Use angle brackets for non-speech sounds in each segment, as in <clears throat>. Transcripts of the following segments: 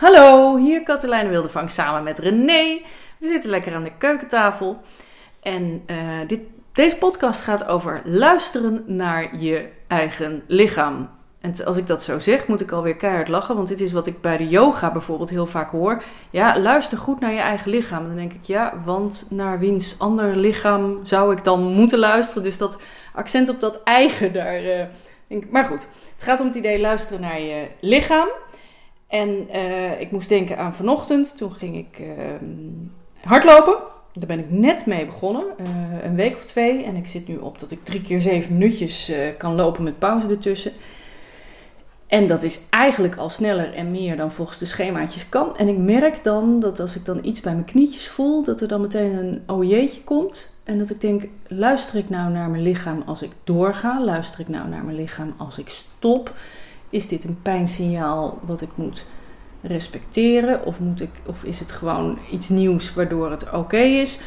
Hallo, hier Katelijne Wildevang samen met René. We zitten lekker aan de keukentafel. En uh, dit, deze podcast gaat over luisteren naar je eigen lichaam. En als ik dat zo zeg, moet ik alweer keihard lachen. Want dit is wat ik bij de yoga bijvoorbeeld heel vaak hoor. Ja, luister goed naar je eigen lichaam. Dan denk ik, ja, want naar wiens ander lichaam zou ik dan moeten luisteren? Dus dat accent op dat eigen daar. Uh, denk, maar goed, het gaat om het idee luisteren naar je lichaam. En uh, ik moest denken aan vanochtend. Toen ging ik uh, hardlopen. Daar ben ik net mee begonnen. Uh, een week of twee. En ik zit nu op dat ik drie keer zeven minuutjes kan lopen met pauze ertussen. En dat is eigenlijk al sneller en meer dan volgens de schemaatjes kan. En ik merk dan dat als ik dan iets bij mijn knietjes voel, dat er dan meteen een ojeetje komt. En dat ik denk, luister ik nou naar mijn lichaam als ik doorga? Luister ik nou naar mijn lichaam als ik stop? Is dit een pijnsignaal wat ik moet respecteren? Of, moet ik, of is het gewoon iets nieuws waardoor het oké is?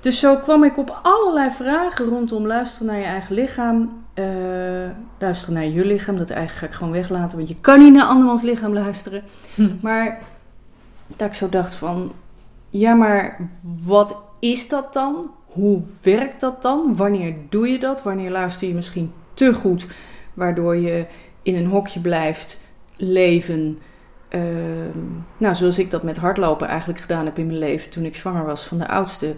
Dus zo kwam ik op allerlei vragen rondom luisteren naar je eigen lichaam. Uh, luisteren naar je lichaam. Dat eigenlijk ga ik gewoon weglaten, want je kan niet naar andermans lichaam luisteren. Hm. Maar dat ik zo dacht van, ja maar wat is dat dan? Hoe werkt dat dan? Wanneer doe je dat? Wanneer luister je misschien te goed, waardoor je in een hokje blijft leven. Uh, nou, zoals ik dat met hardlopen eigenlijk gedaan heb in mijn leven toen ik zwanger was van de oudste.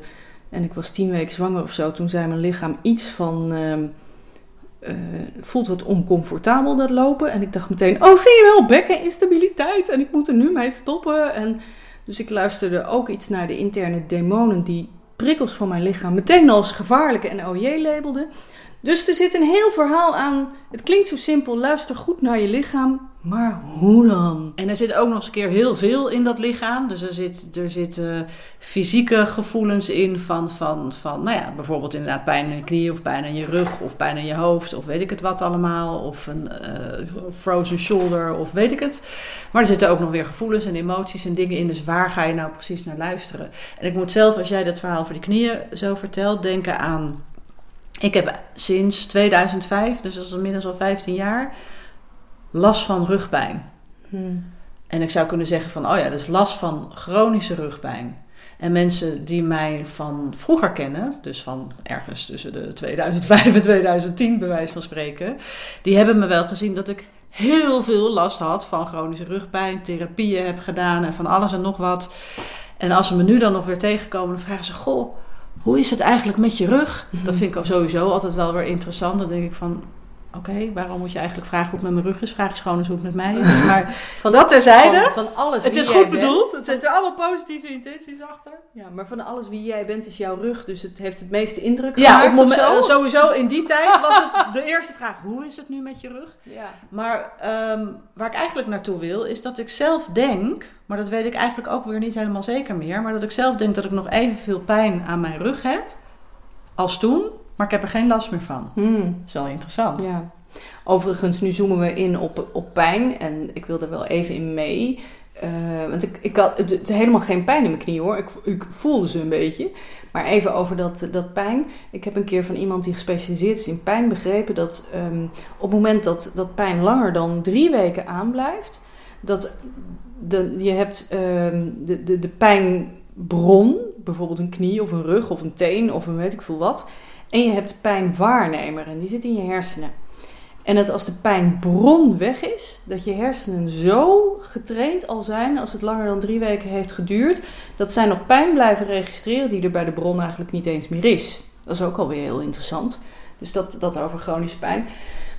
En ik was tien weken zwanger of zo. Toen zei mijn lichaam iets van. Uh, voelt wat oncomfortabel dat lopen. En ik dacht meteen: Oh, zie je wel, bekkeninstabiliteit. En ik moet er nu mee stoppen. En dus ik luisterde ook iets naar de interne demonen die prikkels van mijn lichaam meteen als gevaarlijke en OJ labelden. Dus er zit een heel verhaal aan. Het klinkt zo simpel, luister goed naar je lichaam, maar hoe dan? En er zit ook nog eens een keer heel veel in dat lichaam. Dus er zitten er zit, uh, fysieke gevoelens in van, van, van, nou ja, bijvoorbeeld inderdaad pijn in je knie of pijn in je rug of pijn in je hoofd of weet ik het wat allemaal. Of een uh, frozen shoulder of weet ik het. Maar er zitten ook nog weer gevoelens en emoties en dingen in. Dus waar ga je nou precies naar luisteren? En ik moet zelf, als jij dat verhaal voor die knieën zo vertelt, denken aan ik heb sinds 2005, dus dat is inmiddels al 15 jaar, last van rugpijn. Hmm. En ik zou kunnen zeggen van, oh ja, dat is last van chronische rugpijn. En mensen die mij van vroeger kennen, dus van ergens tussen de 2005 en 2010 bij wijze van spreken, die hebben me wel gezien dat ik heel veel last had van chronische rugpijn, therapieën heb gedaan en van alles en nog wat. En als ze me nu dan nog weer tegenkomen, dan vragen ze: Goh, hoe is het eigenlijk met je rug? Dat vind ik sowieso altijd wel weer interessant. Dan denk ik van, oké, waarom moet je eigenlijk vragen hoe het met mijn rug is? Vraag eens gewoon eens hoe het met mij is. <laughs> Maar van dat terzijde, van, van alles het is goed bedoeld. Het zitten allemaal positieve intenties achter. Ja, maar van alles wie jij bent is jouw rug. Dus het heeft het meeste indruk ja, gemaakt op moment, Sowieso in die <laughs> tijd was het de eerste vraag, hoe is het nu met je rug? Ja. Maar um, waar ik eigenlijk naartoe wil, is dat ik zelf denk maar dat weet ik eigenlijk ook weer niet helemaal zeker meer. Maar dat ik zelf denk dat ik nog evenveel pijn aan mijn rug heb als toen. Maar ik heb er geen last meer van. Hmm. Dat is wel interessant. Ja. Overigens, nu zoomen we in op, op pijn. En ik wil er wel even in mee. Uh, want ik, ik had het, helemaal geen pijn in mijn knie hoor. Ik, ik, voelde ze een beetje. Maar even over dat, dat pijn. Ik heb een keer van iemand die gespecialiseerd is in pijn begrepen dat um, op het moment dat, dat pijn langer dan drie weken aanblijft, dat de, je hebt um, de, de, de pijnbron, bijvoorbeeld een knie of een rug of een teen of een weet ik veel wat. En je hebt pijnwaarnemer en die zit in je hersenen. En dat als de pijnbron weg is, dat je hersenen zo getraind al zijn, als het langer dan drie weken heeft geduurd, dat zij nog pijn blijven registreren die er bij de bron eigenlijk niet eens meer is. Dat is ook alweer heel interessant. Dus dat, dat over chronische pijn.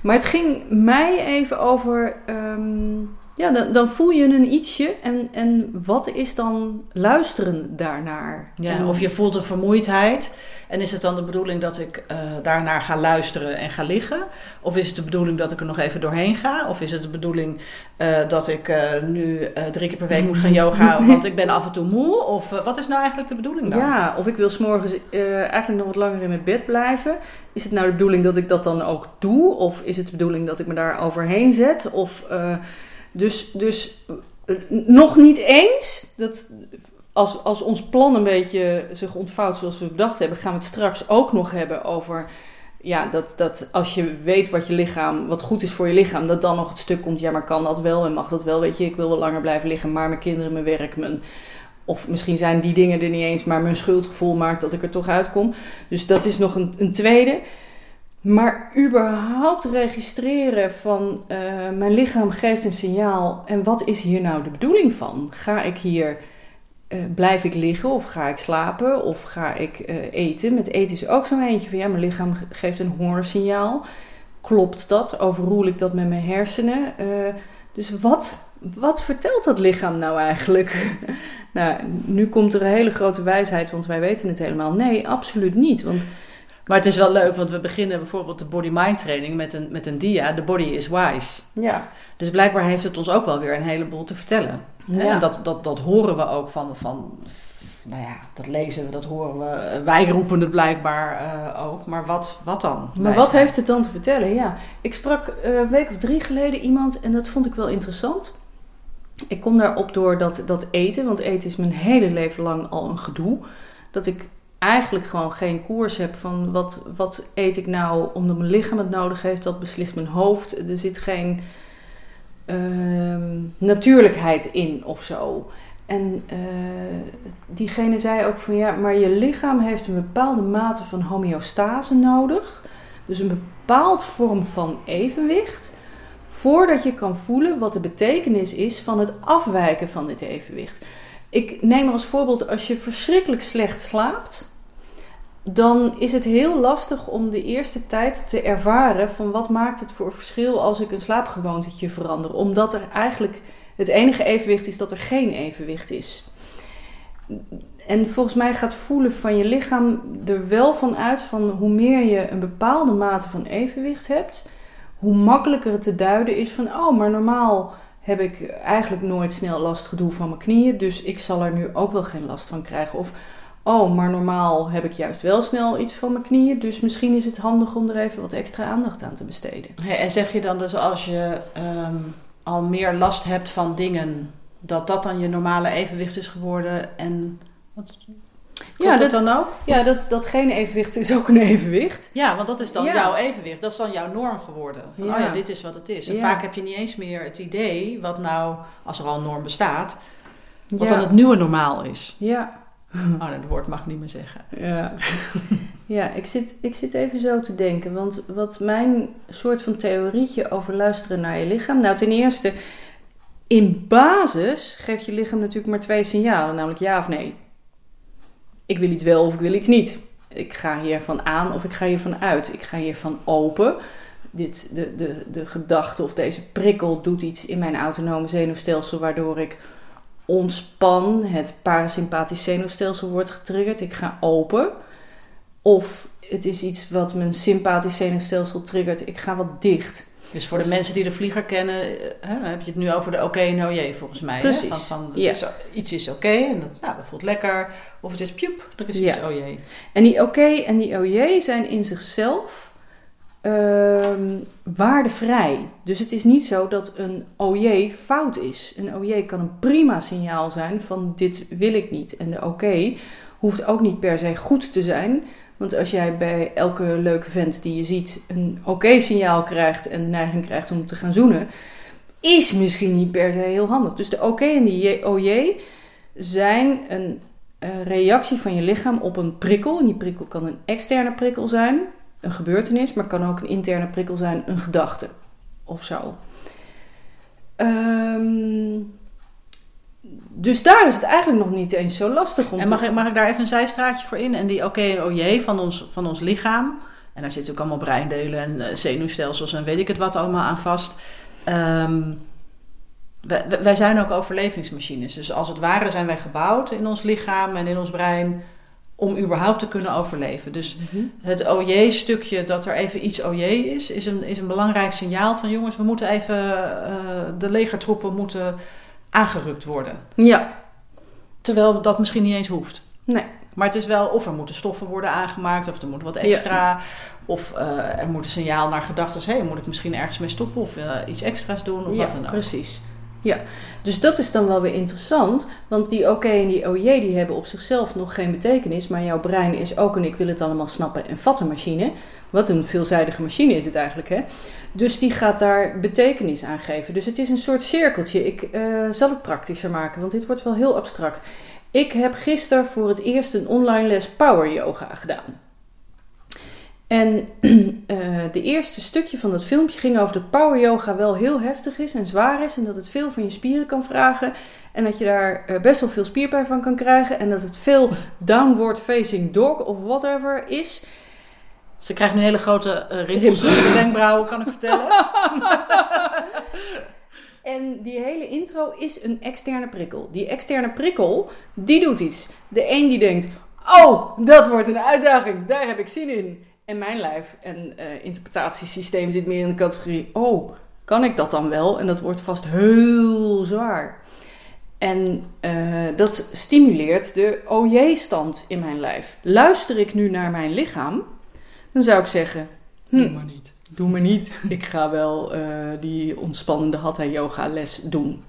Maar het ging mij even over um, ja, dan, dan, voel je een ietsje. En, en wat is dan luisteren daarnaar? Ja, of je voelt een vermoeidheid. En is het dan de bedoeling dat ik uh, daarnaar ga luisteren en ga liggen? Of is het de bedoeling dat ik er nog even doorheen ga? Of is het de bedoeling uh, dat ik uh, nu drie keer per week moet gaan yoga, <laughs> want ik ben af en toe moe? Of wat is nou eigenlijk de bedoeling dan? Ja, of ik wil s'morgens eigenlijk nog wat langer in mijn bed blijven. Is het nou de bedoeling dat ik dat dan ook doe? Of is het de bedoeling dat ik me daar overheen zet? Of dus, dus eh, nog niet eens, dat, als, als ons plan een beetje zich ontvouwt zoals we bedacht hebben, gaan we het straks ook nog hebben over ja, dat, dat als je weet wat je lichaam, wat goed is voor je lichaam, dat dan nog het stuk komt, ja, maar kan dat wel en mag dat wel, weet je, ik wil wel langer blijven liggen, maar mijn kinderen, mijn werk, mijn, of misschien zijn die dingen er niet eens, maar mijn schuldgevoel maakt dat ik er toch uitkom. Dus dat is nog een, een tweede. Maar überhaupt registreren van uh, mijn lichaam geeft een signaal en wat is hier nou de bedoeling van? Ga ik hier, uh, blijf ik liggen of ga ik slapen of ga ik uh, eten? Met eten is ook zo'n eentje van ja, mijn lichaam geeft een hongersignaal. Klopt dat? Overroel ik dat met mijn hersenen? dus wat, wat vertelt dat lichaam nou eigenlijk? <laughs> nou, nu komt er een hele grote wijsheid, want wij weten het helemaal. Nee, absoluut niet. Want maar het is wel leuk, want we beginnen bijvoorbeeld de body-mind training met een, met een dia. The body is wise. Ja. Dus blijkbaar heeft het ons ook wel weer een heleboel te vertellen. Ja. En dat, dat, dat horen we ook van, van, nou ja, dat lezen we, dat horen we. Wij roepen het blijkbaar uh, ook. Maar wat, wat dan? Maar wat heeft het dan te vertellen? Ja, ik sprak uh, een week of drie geleden iemand en dat vond ik wel interessant. Ik kom daarop door dat, dat eten, want eten is mijn hele leven lang al een gedoe. Dat ik eigenlijk gewoon geen koers heb van wat, wat eet ik nou omdat mijn lichaam het nodig heeft, dat beslist mijn hoofd. Er zit geen uh, natuurlijkheid in of zo. En uh, diegene zei ook van ja, maar je lichaam heeft een bepaalde mate van homeostase nodig. Dus een bepaald vorm van evenwicht. Voordat je kan voelen wat de betekenis is van het afwijken van dit evenwicht. Ik neem als voorbeeld als je verschrikkelijk slecht slaapt dan is het heel lastig om de eerste tijd te ervaren van wat maakt het voor verschil als ik een slaapgewoontetje verander. Omdat er eigenlijk het enige evenwicht is dat er geen evenwicht is. En volgens mij gaat voelen van je lichaam er wel van uit van hoe meer je een bepaalde mate van evenwicht hebt, hoe makkelijker het te duiden is van oh, maar normaal heb ik eigenlijk nooit snel last gedoe van mijn knieën, dus ik zal er nu ook wel geen last van krijgen. Of oh, maar normaal heb ik juist wel snel iets van mijn knieën. Dus misschien is het handig om er even wat extra aandacht aan te besteden. en zeg je dan dus als je um, al meer last hebt van dingen, dat dat dan je normale evenwicht is geworden? En wat, ja, dat, dan ook? Ja, dat, dat geen evenwicht is ook een evenwicht. Ja, want dat is dan ja. jouw evenwicht. Dat is dan jouw norm geworden. Van, ja. Oh ja, dit is wat het is. En vaak heb je niet eens meer het idee wat nou, als er al een norm bestaat, wat dan het nieuwe normaal is. Ja, <laughs> Oh, dat woord mag niet meer zeggen. Ja, ja ik, zit, ik zit even zo te denken. Want wat mijn soort van theorietje over luisteren naar je lichaam. Nou, ten eerste, in basis geeft je lichaam natuurlijk maar twee signalen, namelijk ja of nee. Ik wil iets wel of ik wil iets niet. Ik ga hiervan aan of ik ga hiervan uit. Ik ga hiervan open. Dit, de, de, de gedachte of deze prikkel doet iets in mijn autonome zenuwstelsel waardoor ik ontspan, het parasympathisch zenuwstelsel wordt getriggerd, ik ga open. Of het is iets wat mijn sympathisch zenuwstelsel triggert, ik ga wat dicht. Dus voor de mensen die de vlieger kennen, hè, heb je het nu over de oké en no volgens mij. Precies. Hè? Van, van ja. is, iets is oké en dat, nou, dat voelt lekker. Of het is piep, er is iets oh jee. En die oké en die oh zijn in zichzelf uh, waardevrij. Dus het is niet zo dat een OJ fout is. Een OJ kan een prima signaal zijn van dit wil ik niet. En de oké hoeft ook niet per se goed te zijn. Want als jij bij elke leuke vent die je ziet een oké signaal krijgt en de neiging krijgt om te gaan zoenen, is misschien niet per se heel handig. Dus de oké en de OJ zijn een uh, reactie van je lichaam op een prikkel. En die prikkel kan een externe prikkel zijn, een gebeurtenis, maar kan ook een interne prikkel zijn, een gedachte of zo. Um, dus daar is het eigenlijk nog niet eens zo lastig om En mag, ik, mag ik daar even een zijstraatje voor in? En die oké okay, oh jee van ons, van ons lichaam. En daar zitten ook allemaal breindelen en uh, zenuwstelsels en weet ik het wat allemaal aan vast. Um, wij, wij zijn ook overlevingsmachines. Dus als het ware zijn wij gebouwd in ons lichaam en in ons brein om überhaupt te kunnen overleven. Dus mhm. het OJ-stukje dat er even iets OJ is, is een, is een belangrijk signaal van jongens, we moeten even, uh, de legertroepen moeten aangerukt worden. Ja. Terwijl dat misschien niet eens hoeft. Nee. Maar het is wel of er moeten stoffen worden aangemaakt, of er moet wat extra, of uh, er moet een signaal naar gedachten. Hé, hey, moet ik misschien ergens mee stoppen of uh, iets extra's doen of ja, wat dan ook. Precies. Ja, dus dat is dan wel weer interessant. Want die oké en die OJ die hebben op zichzelf nog geen betekenis. Maar jouw brein is ook een ik wil het allemaal snappen en vatten machine. Wat een veelzijdige machine is het eigenlijk, hè? Dus die gaat daar betekenis aan geven. Dus het is een soort cirkeltje. Ik uh, zal het praktischer maken, want dit wordt wel heel abstract. Ik heb gisteren voor het eerst een online les power yoga gedaan. En uh, <clears throat> de eerste stukje van dat filmpje ging over dat power yoga wel heel heftig is en zwaar is. En dat het veel van je spieren kan vragen. En dat je daar uh, best wel veel spierpijn van kan krijgen. En dat het veel downward facing dog of whatever is. Ze krijgt een hele grote uh, rimpels in de wenkbrauwen, kan ik vertellen. <laughs> en die hele intro is een externe prikkel. Die externe prikkel, die doet iets. De een die denkt, oh, dat wordt een uitdaging, daar heb ik zin in. En mijn lijf en uh, interpretatiesysteem zit meer in de categorie: oh, kan ik dat dan wel? En dat wordt vast heel zwaar. En uh, dat stimuleert de OJ-stand in mijn lijf. Luister ik nu naar mijn lichaam, dan zou ik zeggen: hm, Doe maar niet. Doe maar niet. <laughs> Ik ga wel uh, die ontspannende Hatha Yoga les doen.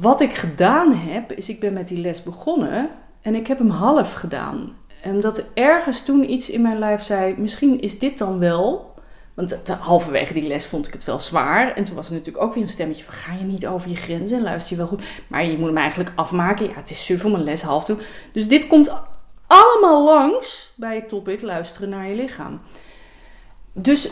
Wat ik gedaan heb, is ik ben met die les begonnen en ik heb hem half gedaan. En dat ergens toen iets in mijn lijf zei: misschien is dit dan wel. Want halverwege die les vond ik het wel zwaar. En toen was er natuurlijk ook weer een stemmetje van... ga je niet over je grenzen en luister je wel goed. Maar je moet hem eigenlijk afmaken. Ja, het is suf om een les half te doen. Dus dit komt allemaal langs bij het topic luisteren naar je lichaam. Dus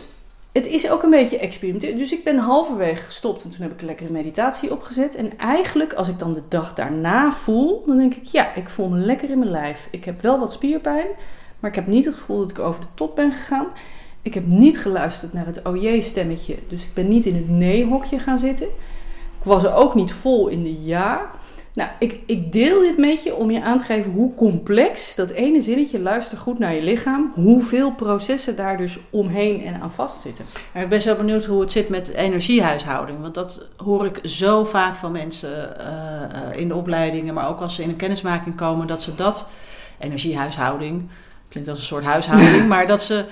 het is ook een beetje experimenteel. Dus ik ben halverwege gestopt en toen heb ik een lekkere meditatie opgezet. En eigenlijk, als ik dan de dag daarna voel, dan denk ik, ja, ik voel me lekker in mijn lijf. Ik heb wel wat spierpijn, maar ik heb niet het gevoel dat ik over de top ben gegaan. Ik heb niet geluisterd naar het OJ-stemmetje, dus ik ben niet in het nee-hokje gaan zitten. Ik was er ook niet vol in de ja. Nou, ik, ik deel dit met je om je aan te geven hoe complex dat ene zinnetje luister goed naar je lichaam, hoeveel processen daar dus omheen en aan vastzitten. ik ben zo benieuwd hoe het zit met energiehuishouding, want dat hoor ik zo vaak van mensen uh, in de opleidingen, maar ook als ze in een kennismaking komen, dat ze dat, energiehuishouding, klinkt als een soort huishouding, <laughs> maar dat ze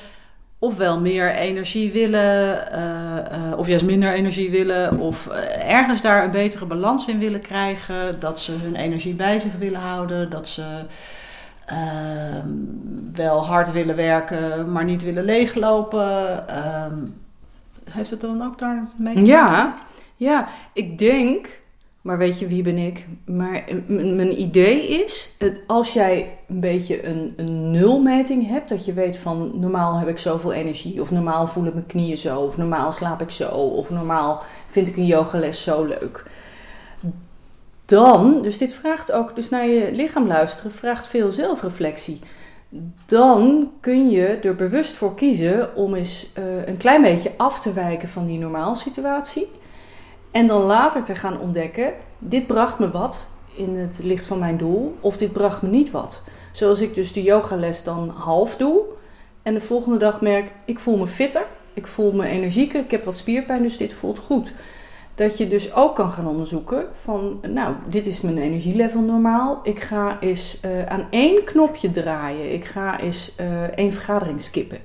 ofwel meer energie willen, uh, uh, of juist minder energie willen, of uh, ergens daar een betere balans in willen krijgen, dat ze hun energie bij zich willen houden, dat ze ehm, wel hard willen werken, maar niet willen leeglopen. Ehm, heeft het dan ook daar mee te maken? Ja, ja, ik denk maar weet je, wie ben ik? Maar mijn idee is, het, als jij een beetje een, een nulmeting hebt, dat je weet van normaal heb ik zoveel energie, of normaal voelen mijn knieën zo, of normaal slaap ik zo, of normaal vind ik een yogales zo leuk. Dan, dus dit vraagt ook, dus naar je lichaam luisteren, vraagt veel zelfreflectie. Dan kun je er bewust voor kiezen om eens uh, een klein beetje af te wijken van die normaal situatie en dan later te gaan ontdekken, dit bracht me wat in het licht van mijn doel, of dit bracht me niet wat. Zoals ik dus de yogales dan half doe. En de volgende dag merk, ik voel me fitter, ik voel me energieker, ik heb wat spierpijn, dus dit voelt goed. Dat je dus ook kan gaan onderzoeken van, nou, dit is mijn energielevel normaal. Ik ga eens uh, aan één knopje draaien. Ik ga eens uh, één vergadering skippen.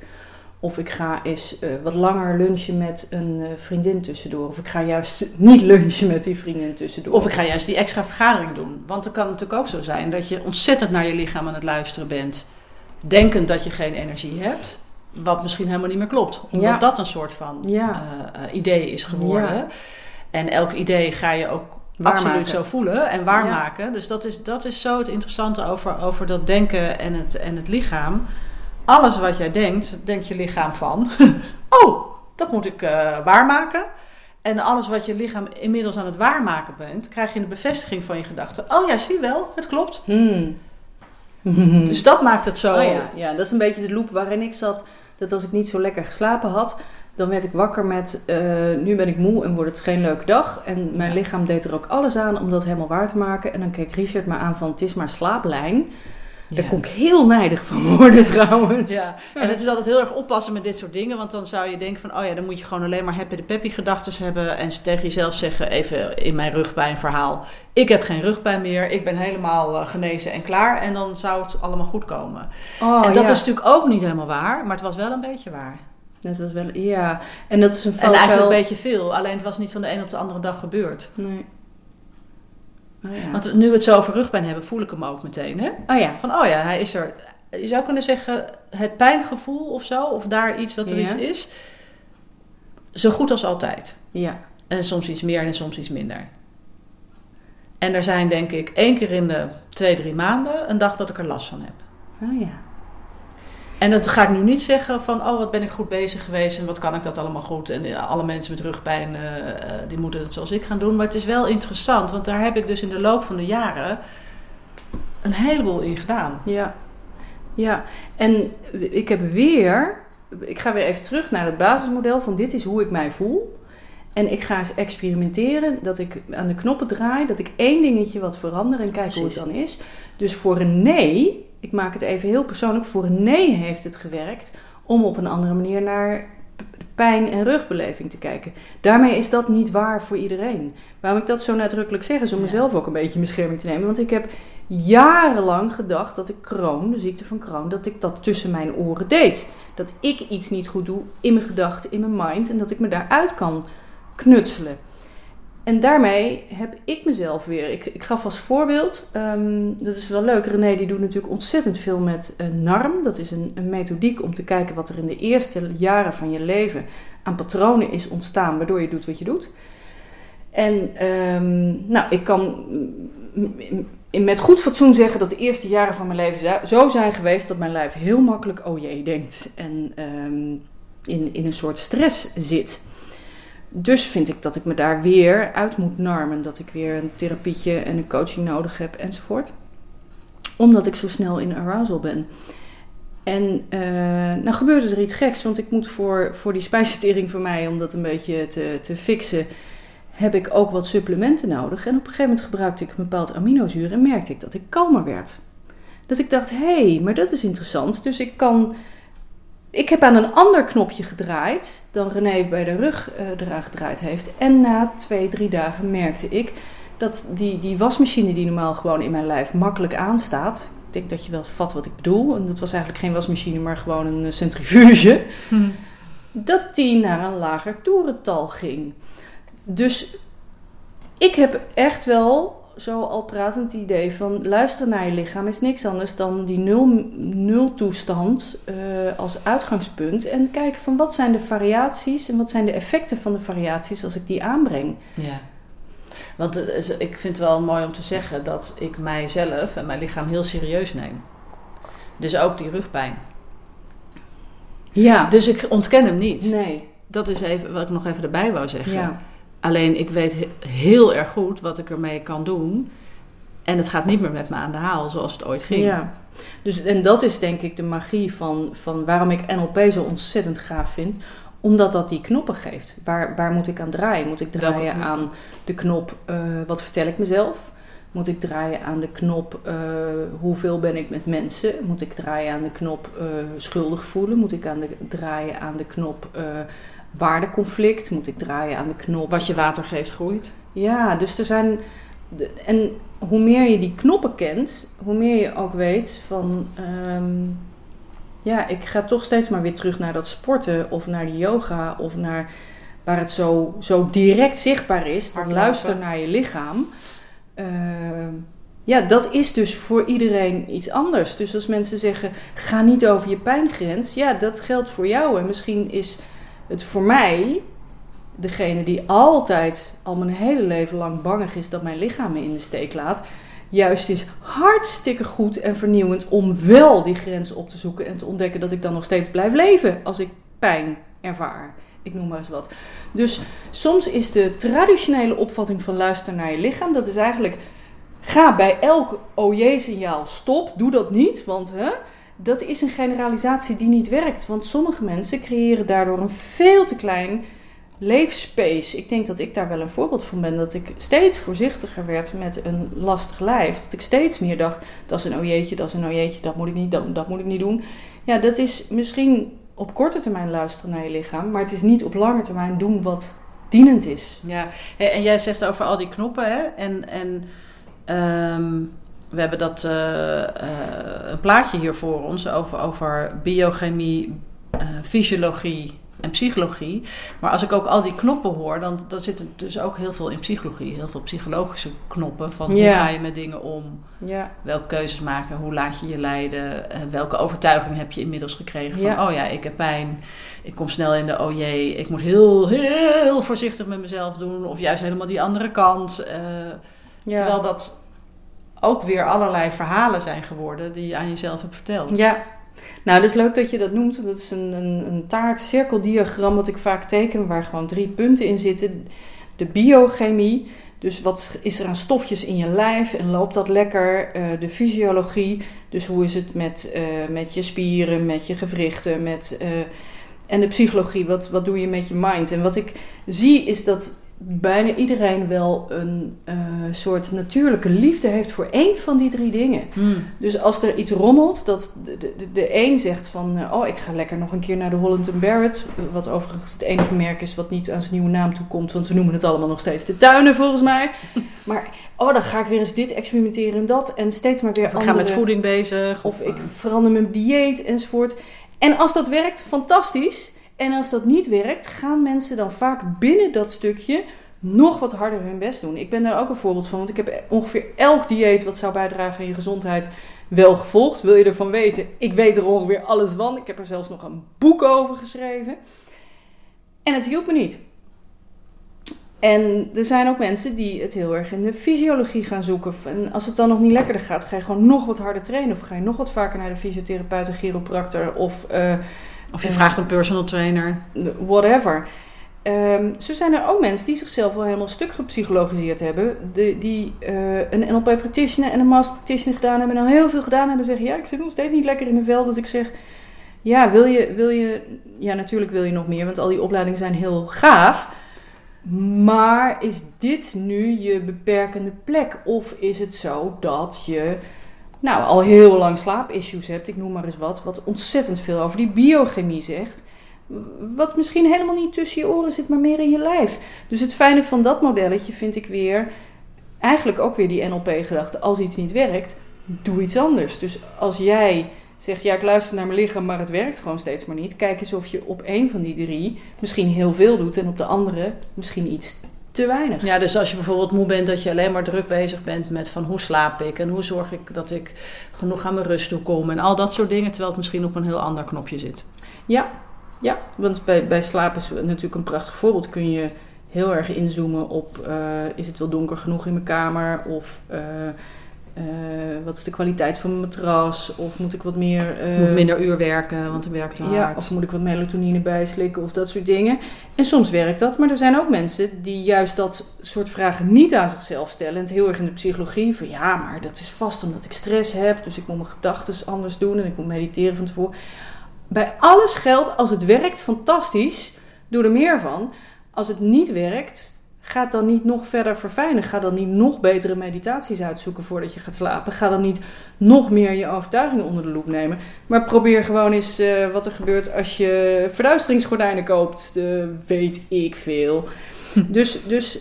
Of ik ga eens uh, wat langer lunchen met een uh, vriendin tussendoor. Of ik ga juist <laughs> niet lunchen met die vriendin tussendoor. Of ik ga juist die extra vergadering doen. Want het kan natuurlijk ook zo zijn dat je ontzettend naar je lichaam aan het luisteren bent. Denkend dat je geen energie hebt. Wat misschien helemaal niet meer klopt. Omdat ja. dat een soort van ja. uh, idee is geworden. Ja. En elk idee ga je ook waarmaken. absoluut zo voelen en waarmaken. Dus dat is, dat is zo het interessante over, over dat denken en het, en het lichaam alles wat jij denkt, denkt je lichaam van: <laughs> oh, dat moet ik uh, waarmaken. En alles wat je lichaam inmiddels aan het waarmaken bent, krijg je een bevestiging van je gedachten. Oh ja, zie wel, het klopt. Hmm. dus dat maakt het zo. Oh ja, ja, dat is een beetje de loop waarin ik zat. Dat als ik niet zo lekker geslapen had, dan werd ik wakker met: uh, nu ben ik moe en wordt het geen leuke dag. En mijn lichaam deed er ook alles aan om dat helemaal waar te maken. En dan keek Richard me aan van: het is maar slaaplijn. Daar kon ik heel nijdig van worden <laughs> trouwens. Ja. En het is altijd heel erg oppassen met dit soort dingen. Want dan zou je denken van... oh ja, dan moet je gewoon alleen maar happy de peppy gedachten hebben. En tegen jezelf zeggen, even in mijn rugpijn verhaal... ik heb geen rugpijn meer, ik ben helemaal uh, genezen en klaar. En dan zou het allemaal goed komen. Oh, en dat ja. is natuurlijk ook niet helemaal waar. Maar het was wel een beetje waar. Dat was wel, ja. En dat is een En valkuil. eigenlijk een beetje veel. Alleen het was niet van de een op de andere dag gebeurd. Nee. Oh ja. Want nu we het zo over rugpijn hebben, voel ik hem ook meteen. Hè? oh ja. Van, oh ja, hij is er. Je zou kunnen zeggen, het pijngevoel of zo, of daar iets, dat er Ja. iets is. Zo goed als altijd. Ja. En soms iets meer en soms iets minder. En er zijn denk ik één keer in de twee, drie maanden een dag dat ik er last van heb. Oh ja. En dat ga ik nu niet zeggen van, oh wat ben ik goed bezig geweest en wat kan ik dat allemaal goed. En eh, alle mensen met rugpijn, eh, eh, die moeten het zoals ik gaan doen. Maar het is wel interessant, want daar heb ik dus in de loop van de jaren een heleboel in gedaan. Ja. Ja. En ik heb weer... Ik ga weer even terug naar het basismodel van dit is hoe ik mij voel. En ik ga eens experimenteren dat ik aan de knoppen draai, dat ik één dingetje wat verander en kijk hoe het dan is. Dus voor een nee, ik maak het even heel persoonlijk, voor nee heeft het gewerkt om op een andere manier naar pijn en rugbeleving te kijken. Daarmee is dat niet waar voor iedereen. Waarom ik dat zo nadrukkelijk zeg is om mezelf ook een beetje in bescherming te nemen. Want ik heb jarenlang gedacht dat ik Crohn, de ziekte van Crohn, dat ik dat tussen mijn oren deed. Dat ik iets niet goed doe in mijn gedachten, in mijn mind en dat ik me daaruit kan knutselen. En daarmee heb ik mezelf weer. Ik, ik gaf als voorbeeld, ehm, dat is wel leuk. René die doet natuurlijk ontzettend veel met eh, NARM. Dat is een, een methodiek om te kijken wat er in de eerste jaren van je leven aan patronen is ontstaan, waardoor je doet wat je doet. En ehm, nou, ik kan met goed fatsoen zeggen dat de eerste jaren van mijn leven zo- zo zijn geweest dat mijn lijf heel makkelijk oh jee denkt en ehm, in, in een soort stress zit. Dus vind ik dat ik me daar weer uit moet narmen. Dat ik weer een therapietje en een coaching nodig heb enzovoort. Omdat ik zo snel in arousal ben. En eh, nou gebeurde er iets geks. Want ik moet voor, voor die spijsvertering van mij, om dat een beetje te, te fixen, heb ik ook wat supplementen nodig. En op een gegeven moment gebruikte ik een bepaald aminozuur en merkte ik dat ik kalmer werd. Dat ik dacht, hé, hey, maar dat is interessant. Dus ik kan ik heb aan een ander knopje gedraaid dan René bij de rug eraan gedraaid heeft. En na twee, drie dagen merkte ik dat die, die wasmachine die normaal gewoon in mijn lijf makkelijk aanstaat. Ik denk dat je wel vat wat ik bedoel. En dat was eigenlijk geen wasmachine, maar gewoon een eh, centrifuge. Dat die naar een lager toerental ging. Dus ik heb echt wel zo al pratend idee van luisteren naar je lichaam is niks anders dan die nul, nul toestand eh, als uitgangspunt. En kijken van wat zijn de variaties en wat zijn de effecten van de variaties als ik die aanbreng. Ja. Want ik vind het wel mooi om te zeggen dat ik mijzelf en mijn lichaam heel serieus neem. Dus ook die rugpijn. Ja, Dus ik ontken hem niet. nee. Dat is even wat ik nog even erbij wou zeggen. Ja. Alleen ik weet he- heel erg goed wat ik ermee kan doen. En het gaat niet meer met me aan de haal zoals het ooit ging. Ja. Dus, en dat is denk ik de magie van, van waarom ik NLP zo ontzettend gaaf vind. Omdat dat die knoppen geeft. Waar, waar moet ik aan draaien? Moet ik draaien aan de knop eh, wat vertel ik mezelf? Moet ik draaien aan de knop eh, hoeveel ben ik met mensen? Moet ik draaien aan de knop eh, schuldig voelen? Moet ik aan de, draaien aan de knop waardeconflict? Moet ik draaien aan de knop Wat je water geeft, groeit. ja, dus er zijn. de- En hoe meer je die knoppen kent, hoe meer je ook weet van. ehm, ja, ik ga toch steeds maar weer terug naar dat sporten of naar die yoga of naar waar het zo, zo direct zichtbaar is. Luister naar je lichaam. Ehm, ja, dat is dus voor iedereen iets anders. Dus als mensen zeggen, ga niet over je pijngrens. Ja, dat geldt voor jou. En misschien is het voor mij degene die altijd al mijn hele leven lang bangig is dat mijn lichaam me in de steek laat, juist is hartstikke goed en vernieuwend om wel die grens op te zoeken en te ontdekken dat ik dan nog steeds blijf leven als ik pijn ervaar. Ik noem maar eens wat. Dus soms is de traditionele opvatting van luisteren naar je lichaam, dat is eigenlijk ga bij elk OJ-signaal stop, doe dat niet, want hè, dat is een generalisatie die niet werkt. Want sommige mensen creëren daardoor een veel te klein leefspace. Ik denk dat ik daar wel een voorbeeld van ben. Dat ik steeds voorzichtiger werd met een lastig lijf. Dat ik steeds meer dacht, dat is een ojeetje, dat is een ojeetje, dat moet ik niet, dat, dat moet ik niet doen. Ja, dat is misschien op korte termijn luisteren naar je lichaam. Maar het is niet op lange termijn doen wat dienend is. Ja, en jij zegt over al die knoppen, hè? En, en ehm, we hebben dat eh, eh, een plaatje hier voor ons over, over biochemie, eh, fysiologie, en psychologie. Maar als ik ook al die knoppen hoor, dan, dan zit het dus ook heel veel in psychologie. Heel veel psychologische knoppen van Ja. hoe ga je met dingen om. Ja, Welke keuzes maken, hoe laat je je leiden, welke overtuiging heb je inmiddels gekregen van, Ja. oh ja, ik heb pijn, ik kom snel in de oh jee, ik moet heel, heel voorzichtig met mezelf doen, of juist helemaal die andere kant. Terwijl dat ook weer allerlei verhalen zijn geworden die je aan jezelf hebt verteld. Ja, nou, dat is leuk dat je dat noemt. Dat is een, een, een taart-cirkeldiagram wat ik vaak teken, waar gewoon drie punten in zitten. De biochemie, dus wat is er aan stofjes in je lijf en loopt dat lekker? Eh, de fysiologie, dus hoe is het met, eh, met je spieren, met je gewrichten, met... eh, en de psychologie, wat, wat doe je met je mind? En wat ik zie is dat bijna iedereen wel een eh, soort natuurlijke liefde heeft voor één van die drie dingen. Hmm. Dus als er iets rommelt, dat de, de, de een zegt van... eh, oh, ik ga lekker nog een keer naar de Holland Barrett. Wat overigens het enige merk is wat niet aan zijn nieuwe naam toekomt. Want we noemen het allemaal nog steeds de tuinen volgens mij. <laughs> Maar, oh, dan ga ik weer eens dit experimenteren en dat. En steeds maar weer ik andere... ga met voeding bezig. Of ik eh, verander mijn dieet enzovoort. En als dat werkt, fantastisch. En als dat niet werkt, gaan mensen dan vaak binnen dat stukje nog wat harder hun best doen. Ik ben daar ook een voorbeeld van, want ik heb ongeveer elk dieet wat zou bijdragen aan je gezondheid wel gevolgd. Wil je ervan weten? Ik weet er ongeveer alles van. Ik heb er zelfs nog een boek over geschreven. En het hielp me niet. En er zijn ook mensen die het heel erg in de fysiologie gaan zoeken. En als het dan nog niet lekkerder gaat, ga je gewoon nog wat harder trainen. Of ga je nog wat vaker naar de fysiotherapeut, de chiropractor of eh, Of je vraagt een personal trainer. whatever. Ehm, zo zijn er ook mensen die zichzelf wel helemaal stuk gepsychologiseerd hebben. Die eh, een NLP practitioner en een master practitioner gedaan hebben. En al heel veel gedaan hebben. En zeggen, ja, ik zit nog steeds niet lekker in mijn vel. Dat ik zeg, ja, wil je, wil je... Ja, natuurlijk wil je nog meer. Want al die opleidingen zijn heel gaaf. Maar is dit nu je beperkende plek? Of is het zo dat je nou, al heel lang slaapissues hebt, ik noem maar eens wat, wat ontzettend veel over die biochemie zegt, wat misschien helemaal niet tussen je oren zit, maar meer in je lijf. Dus het fijne van dat modelletje vind ik weer, eigenlijk ook weer die NLP-gedachte, als iets niet werkt, doe iets anders. Dus als jij zegt, ja, ik luister naar mijn lichaam, maar het werkt gewoon steeds maar niet, kijk eens of je op één van die drie misschien heel veel doet en op de andere misschien iets te weinig. Ja, dus als je bijvoorbeeld moe bent, dat je alleen maar druk bezig bent met van hoe slaap ik en hoe zorg ik dat ik genoeg aan mijn rust toe kom en al dat soort dingen, terwijl het misschien op een heel ander knopje zit. Ja, ja want bij, bij slaap is natuurlijk een prachtig voorbeeld. Kun je heel erg inzoomen op: eh, is het wel donker genoeg in mijn kamer? Of eh, wat is de kwaliteit van mijn matras? Of moet ik wat meer. eh, moet minder uur werken, want dan werkt te hard. ja, of moet ik wat melatonine bijslikken of dat soort dingen. En soms werkt dat, maar er zijn ook mensen die juist dat soort vragen niet aan zichzelf stellen. En het heel erg in de psychologie van ja, maar dat is vast omdat ik stress heb. Dus ik moet mijn gedachten anders doen en ik moet mediteren van tevoren. Bij alles geldt, als het werkt, fantastisch. Doe er meer van. Als het niet werkt, ga het dan niet nog verder verfijnen. Ga dan niet nog betere meditaties uitzoeken voordat je gaat slapen. Ga dan niet nog meer je overtuigingen onder de loep nemen. Maar probeer gewoon eens eh, wat er gebeurt als je verduisteringsgordijnen koopt. Eh, weet ik veel. Dus, dus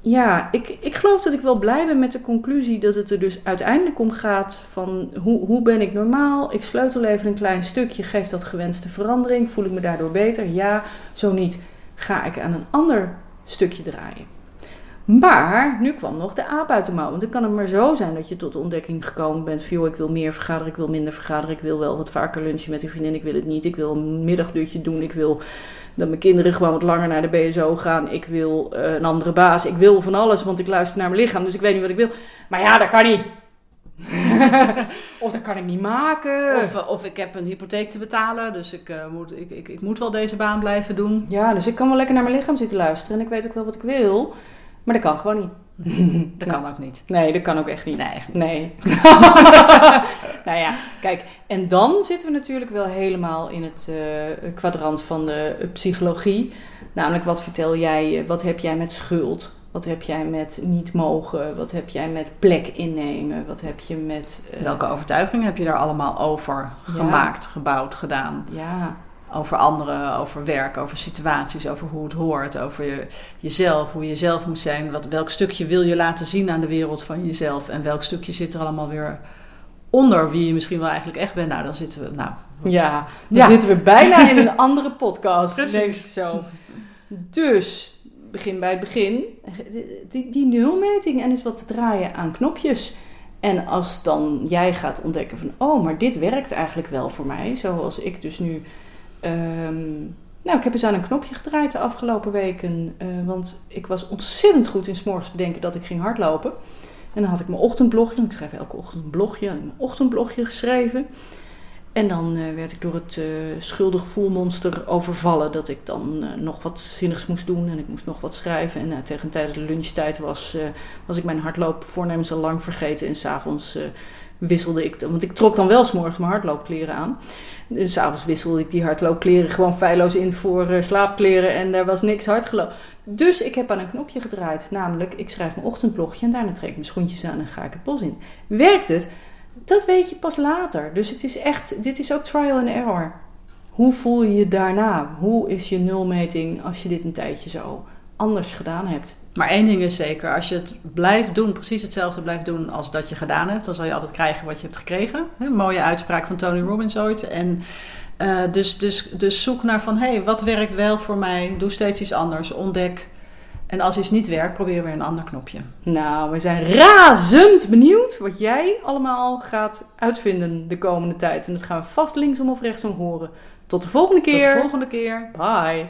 ja, ik, ik geloof dat ik wel blij ben met de conclusie dat het er dus uiteindelijk om gaat van hoe, hoe ben ik normaal? Ik sleutel even een klein stukje, geeft dat gewenste verandering? Voel ik me daardoor beter? Ja, zo niet. Ga ik aan een ander stukje draaien. Maar nu kwam nog de aap uit de mouw. Want dan kan het maar zo zijn dat je tot de ontdekking gekomen bent: van, ik wil meer vergaderen, ik wil minder vergaderen, ik wil wel wat vaker lunchen met een vriendin, ik wil het niet, ik wil een middagdutje doen, ik wil dat mijn kinderen gewoon wat langer naar de BSO gaan, ik wil eh, een andere baas, ik wil van alles, want ik luister naar mijn lichaam, dus ik weet niet wat ik wil. Maar ja, dat kan niet. <laughs> of dat kan ik niet maken. Of, eh, of ik heb een hypotheek te betalen, dus ik, eh, moet, ik, ik, ik moet wel deze baan blijven doen. Ja, dus ik kan wel lekker naar mijn lichaam zitten luisteren en ik weet ook wel wat ik wil, maar dat kan gewoon niet. <laughs> Dat kan ook niet. Nee, dat kan ook echt niet. Nee, echt niet. Nee. <laughs> nou ja, kijk, en dan zitten we natuurlijk wel helemaal in het eh, kwadrant van de psychologie. Namelijk, wat vertel jij, wat heb jij met schuld? Wat heb jij met niet mogen? Wat heb jij met plek innemen? Wat heb je met... eh, Welke overtuiging heb je daar allemaal over Ja. gemaakt, gebouwd, gedaan? Ja, Over anderen, over werk, over situaties, over hoe het hoort, over je, jezelf, hoe je zelf moet zijn. Wat, welk stukje wil je laten zien aan de wereld van jezelf? En welk stukje zit er allemaal weer onder wie je misschien wel eigenlijk echt bent? Nou, dan zitten we, nou, Ja, dan Ja. zitten we bijna in een <laughs> andere podcast. Precies. Denk ik zo. Dus, begin bij het begin. Die, die nulmeting en eens wat te draaien aan knopjes. En als dan jij gaat ontdekken van... Oh, maar dit werkt eigenlijk wel voor mij. Zoals ik dus nu... ehm, nou, ik heb eens aan een knopje gedraaid de afgelopen weken. eh, want ik was ontzettend goed in 's morgens bedenken dat ik ging hardlopen. En dan had ik mijn ochtendblogje. want Ik schrijf elke ochtend een blogje. Had ik mijn ochtendblogje geschreven. En dan eh, werd ik door het eh schuldig voelmonster overvallen. Dat ik dan eh, nog wat zinnigs moest doen. En ik moest nog wat schrijven. En tegen tijdens de lunchtijd was, was ik mijn hardloopvoornemens al lang vergeten. En s'avonds wisselde ik... Want ik trok dan wel s'morgens mijn hardloopkleren aan. En s'avonds wisselde ik die hardloopkleren gewoon feilloos in voor slaapkleren. En daar was niks hard gelopen. Dus ik heb aan een knopje gedraaid. Namelijk, ik schrijf mijn ochtendblogje. En daarna trek ik mijn schoentjes aan en ga ik het bos in. Werkt het? Dat weet je pas later. Dus het is echt, dit is ook trial and error. Hoe voel je je daarna? Hoe is je nulmeting als je dit een tijdje zo anders gedaan hebt? Maar één ding is zeker, als je het blijft doen, precies hetzelfde blijft doen als dat je gedaan hebt, dan zal je altijd krijgen wat je hebt gekregen. Mooie uitspraak van Tony Robbins ooit. En eh, dus, dus, dus zoek naar van, hé, hey, wat werkt wel voor mij? Doe steeds iets anders, ontdek. En als iets niet werkt, probeer weer een ander knopje. Nou, we zijn razend benieuwd wat jij allemaal gaat uitvinden de komende tijd. En dat gaan we vast linksom of rechtsom horen. Tot de volgende Tot keer. de volgende keer. Bye.